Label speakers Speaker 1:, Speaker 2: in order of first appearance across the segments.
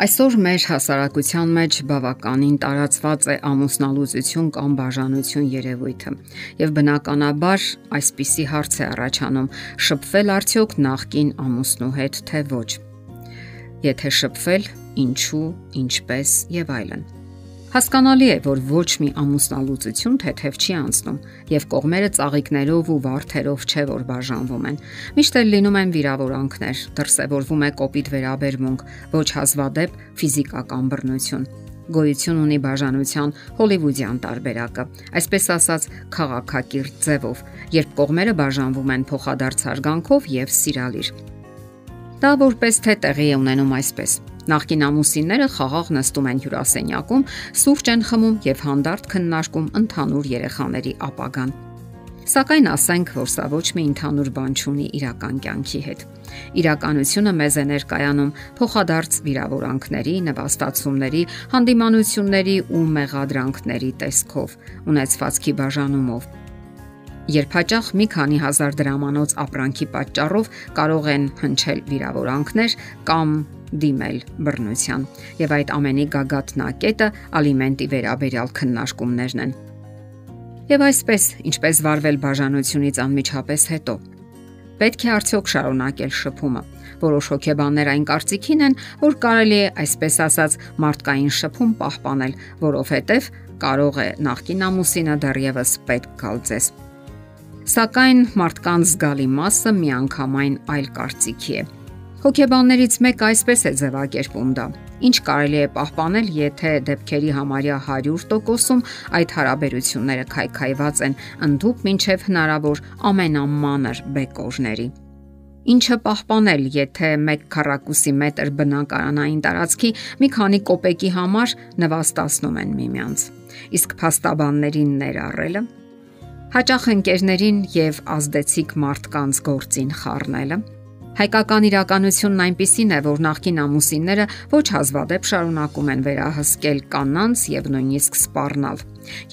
Speaker 1: Այսօր մեր հասարակության մեջ բավականին տարածված է ամուսնալուծություն կամ բաժանություն երևույթը։ Եվ բնականաբար այսպիսի հարց է առաջանում. շփվել արդյոք նախքին ամուսնու հետ թե ոչ։ Եթե շփվել, ինչու, ինչպես եւ այլն։ Հասկանալի է, որ ոչ մի ամուսնալուծություն թեթև չի անցնում, եւ կողմերը ծաղիկներով ու վարդերով չէ որ բաժանվում են։ Միշտ էլ լինում են վիրավորանքներ, դրսևորվում է կոպիտ վերաբերմունք, ոչ հազվադեպ ֆիզիկական բռնություն գոյություն ունի բաժանության հոլիվուդյան տարբերակը, այսպես ասած քաղաքակիրթ ձևով, երբ կողմերը բաժանվում են փոխադարձ հարգանքով եւ սիրալիր։ Դա որպես թե տեղի է ունենում այսպես։ Նախկին ամուսինները խաղաղ նստում են հյուրասենյակում, սուրճ են խմում եւ հանդարտ քննարկում ընդհանուր երեխաների ապագան։ Սակայն ասենք, որ սա ոչ մի ընդհանուր բան չունի իրական կյանքի հետ։ Իրականությունը մեզ է ներկայանում փոխադարձ վիրավորանքների, նվաստացումների, հանդիմանությունների ու մեղադրանքների տեսքով, ունեցվածքի բաժանումով, երբ հաճախ մի քանի հազար դրամանոց ապրանքի պատճառով կարող են հնչել վիրավորանքներ կամ դիմել բռնության եւ այդ ամենի գագաթնակետը ալիմենտի վերաբերյալ քննարկումներն են։ Եվ այսպես, ինչպես վարվել բաժանությունից անմիջապես հետո։ Պետք է արդյոք շարունակել շփումը։ Որոշ հոգեբաններ այն կարծիքին են, որ կարելի է այսպես ասած մարդկային շփում պահպանել, որովհետև կարող է նախկին ամուսինը դեռևս պետք գալ ձեզ Սակայն մարդկանց զգալի մասը միանգամայն այլ կարծիքի է։ Հոգեբաններից մեկը այսպես է ձևակերպում դա. Ինչ կարելի է պահպանել, եթե դեպքերի համարյա 100%-ում այդ հարաբերությունները քայքայված են ընդհուպ մինչև հնարավոր ամենամանր բեկորների։ Ինչը պահպանել, եթե 1 քառակուսի մետր բնակարանային տարածքի մի քանի կոպեկի համար նվաստացնում են միմյանց։ Իսկ փաստաբաններին ներառելը հաճախ ընկերներին եւ ազդեցիկ մարդկանց գործին խառնելը։ Հայկական իրականությունն այնպիսին է, որ նախկին ամուսինները ոչ հազվադեպ շարունակում են վերահսկել կանանց եւ նույնիսկ սպառնալ։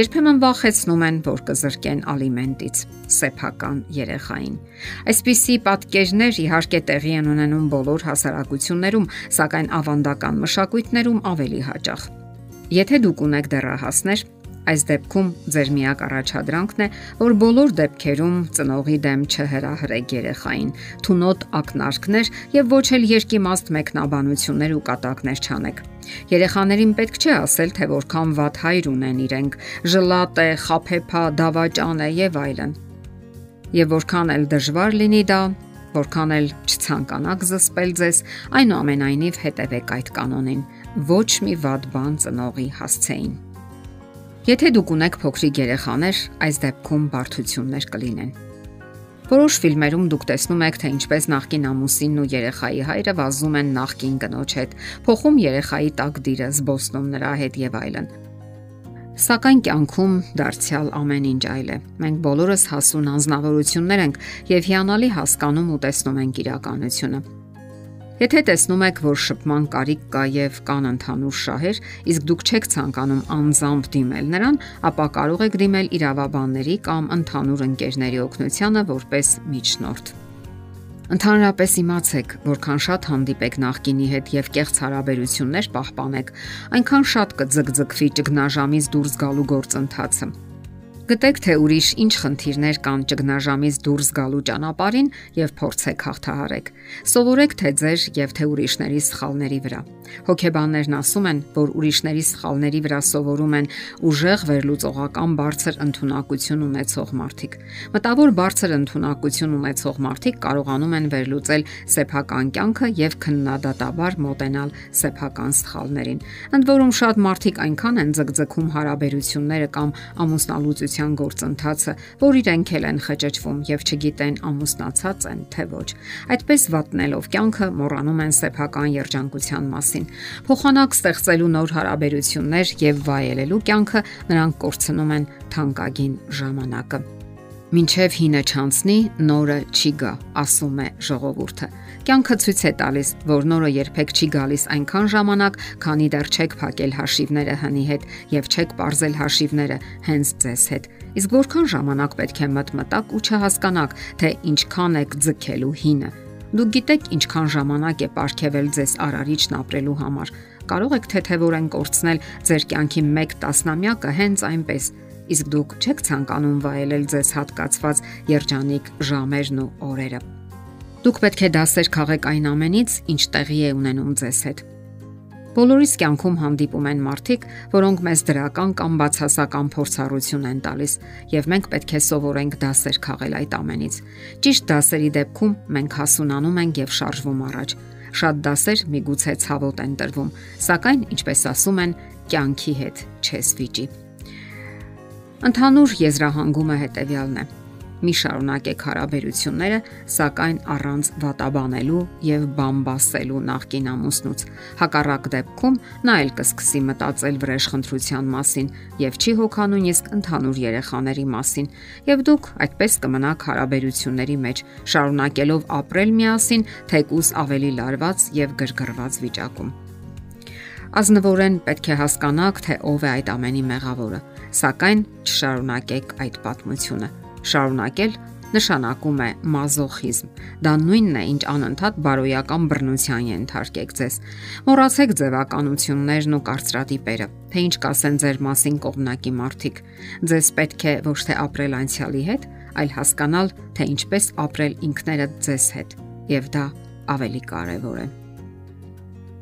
Speaker 1: Երբեմն վախեցնում են, որ կզրկեն ալիմենտից սեփական երեխային։ Այսպիսի պատկերներ իհարկե տեղի են ունենում բոլոր հասարակություններում, սակայն ավանդական մշակույթներում ավելի հաճախ։ Եթե դուք ունեք դեռահասներ, Այս դեպքում ձեր միակ առաջադրանքն է, որ բոլոր դեպքերում ծնողի դեմ չհրահրեք երեխային, թունոտ ակնարկներ եւ ոչ էլ երկիմաստ մեկնաբանություններ ու կատակներ չանեք։ Երեխաներին պետք չէ ասել, թե որքան վատ հայր ունեն իրենք, ժլատ է, խափեփա, դավաճան է եւ այլն։ Եվ որքան էլ դժվար լինի դա, որքան էլ չցանկանաք զսպել ձեզ, այնուամենայնիվ հետևեք այդ կանոնին։ Ոչ մի վատ բան ծնողի հասցեին։ Եթե դուք ունեք փոքրիկ երեխաներ, այս դեպքում բարդություններ կլինեն։ Որոշ ֆիլմերում դուք տեսնում եք, թե ինչպես նախկին ամուսինն ու երեխայի հայրը վազում են նախկին կնոջ հետ, փոխում երեխայի տակդիրը, զբոսնում նրա հետ եւ այլն։ Սակայն կյանքում դարձյալ ամեն ինչ այլ է։ Մենք բոլորս հասուն անznավորություններ ենք եւ հիանալի հասկանում ու տեսնում ենք իրականությունը։ Եթե տեսնում եք, որ շփման կարիք կա եւ կան ընդհանուր շահեր, իսկ դուք չեք ցանկանում անձամբ դիմել նրան, ապա կարող եք դիմել իրավաբանների կամ ընդհանուր ընկերների օգնությանը որպես միջնորդ։ Ընդհանրապես իմացեք, որքան շատ հանդիպեք նախկինի հետ եւ կեղծ հարաբերություններ պահպանեք, այնքան շատ կձգձգվի ճգնաժամից դուրս գալու գործընթացը։ Գտեք թե ուրիշ ինչ խնդիրներ կան ճգնաժամից դուրս գալու ճանապարհին եւ փորձեք հաղթահարեք։ Սովորեք թե ձեր եւ թե ուրիշների սխալների վրա։ Հոգեբաններն ասում են, որ ուրիշների սխալների վրա սովորում են ուժեղ վերլուծողական բարձր ընտունակություն ունեցող մարդիկ։ Մտավոր բարձր ընտունակություն ունեցող մարդիկ կարողանում են վերլուծել սեփական կյանքը եւ քննադատաբար մոտենալ սեփական սխալներին։ Ընդ որում շատ մարդիկ այնքան են ձգձգում հարաբերությունները կամ ամուսնալուծությունը ամուսնության գործընթացը, որ իրենք էլ են խճճվում եւ չգիտեն ամուսնացած են թե ոչ։ Այդպես վատնելով կյանքը մոռանում են սեփական երջանկության մասին։ Փոխանակ ստեղծելու նոր հարաբերություններ եւ վայելելու կյանքը նրանք կորցնում են թանկագին ժամանակը։ Մինչև հինը չանցնի, նորը չի գա, ասում է ժողովուրդը։ Կյանքը ցույց է տալիս, որ նորը երբեք չի գալիս այնքան ժամանակ, քանի դեռ չեք փակել հաշիվները հնի հետ եւ չեք parzել հաշիվները հենց ձեզ հետ։ Իսկ որքան ժամանակ պետք է մտմտակ ու չհասկանաք, թե ինչքան եք ձգելու հինը։ Դուք գիտեք ինչքան ժամանակ է ապարքեվել ձեզ արարիչն ապրելու համար։ կարող եք թեթևորեն կորցնել ձեր կյանքի 1 տասնամյակը հենց այնպես, իսկ դուք չեք ցանկանում վայելել ձեզ հատկացված երջանիկ ժամերն ու օրերը։ Դուք պետք է դասեր քաղեք այն ամենից, ինչ տեղի է ունենում ձեզ հետ։ Բոլորիս կյանքում հանդիպում են մարդիկ, որոնք մեզ դրական կամ բացասական փորձառություն են տալիս, եւ մենք պետք է սովորենք դասեր քաղել այդ ամենից։ Ճիշտ դասերի դեպքում մենք հասունանում ենք եւ շարժվում առաջ։ Շատ դասեր միգուցե ցավոտ են տրվում, սակայն, ինչպես ասում են, կյանքի հետ չես վիճի։ Ընդհանուր եզրահանգումը հետևյալն է. մի շարունակեք հարաբերությունները, սակայն առանց վատաբանելու եւ բամբասելու նախկին ամուսնուց։ Հակառակ դեպքում նա էլ կսկսի մտածել վրեժխնդրության մասին եւ չի հոգա նույնիսկ ընդհանուր երեխաների մասին։ Եվ դուք այդպես կմնաք հարաբերությունների մեջ, շարունակելով ապրել միասին, թեկուզ ավելի լարված եւ գրգռված վիճակում։ Ազնվորեն պետք է հասկանաք, թե ով է այդ ամենի մեղավորը, սակայն չշարունակեք այդ պատմությունը։ Շարունակել նշանակում է մազոխիզմ։ Դա նույնն է, ինչ անընդհատ բարոյական բռնության ենթարկեք ձեզ։ Մոռացեք ձևականություններն ու կարծրատիպերը, թե ինչ կասեն ձեր մասին կողմնակի մարդիկ։ Ձեզ պետք է ոչ թե ապրել անցյալի հետ, այլ հասկանալ, թե ինչպես ապրել ինքներդ ձեզ հետ, եւ դա ավելի կարեւոր է։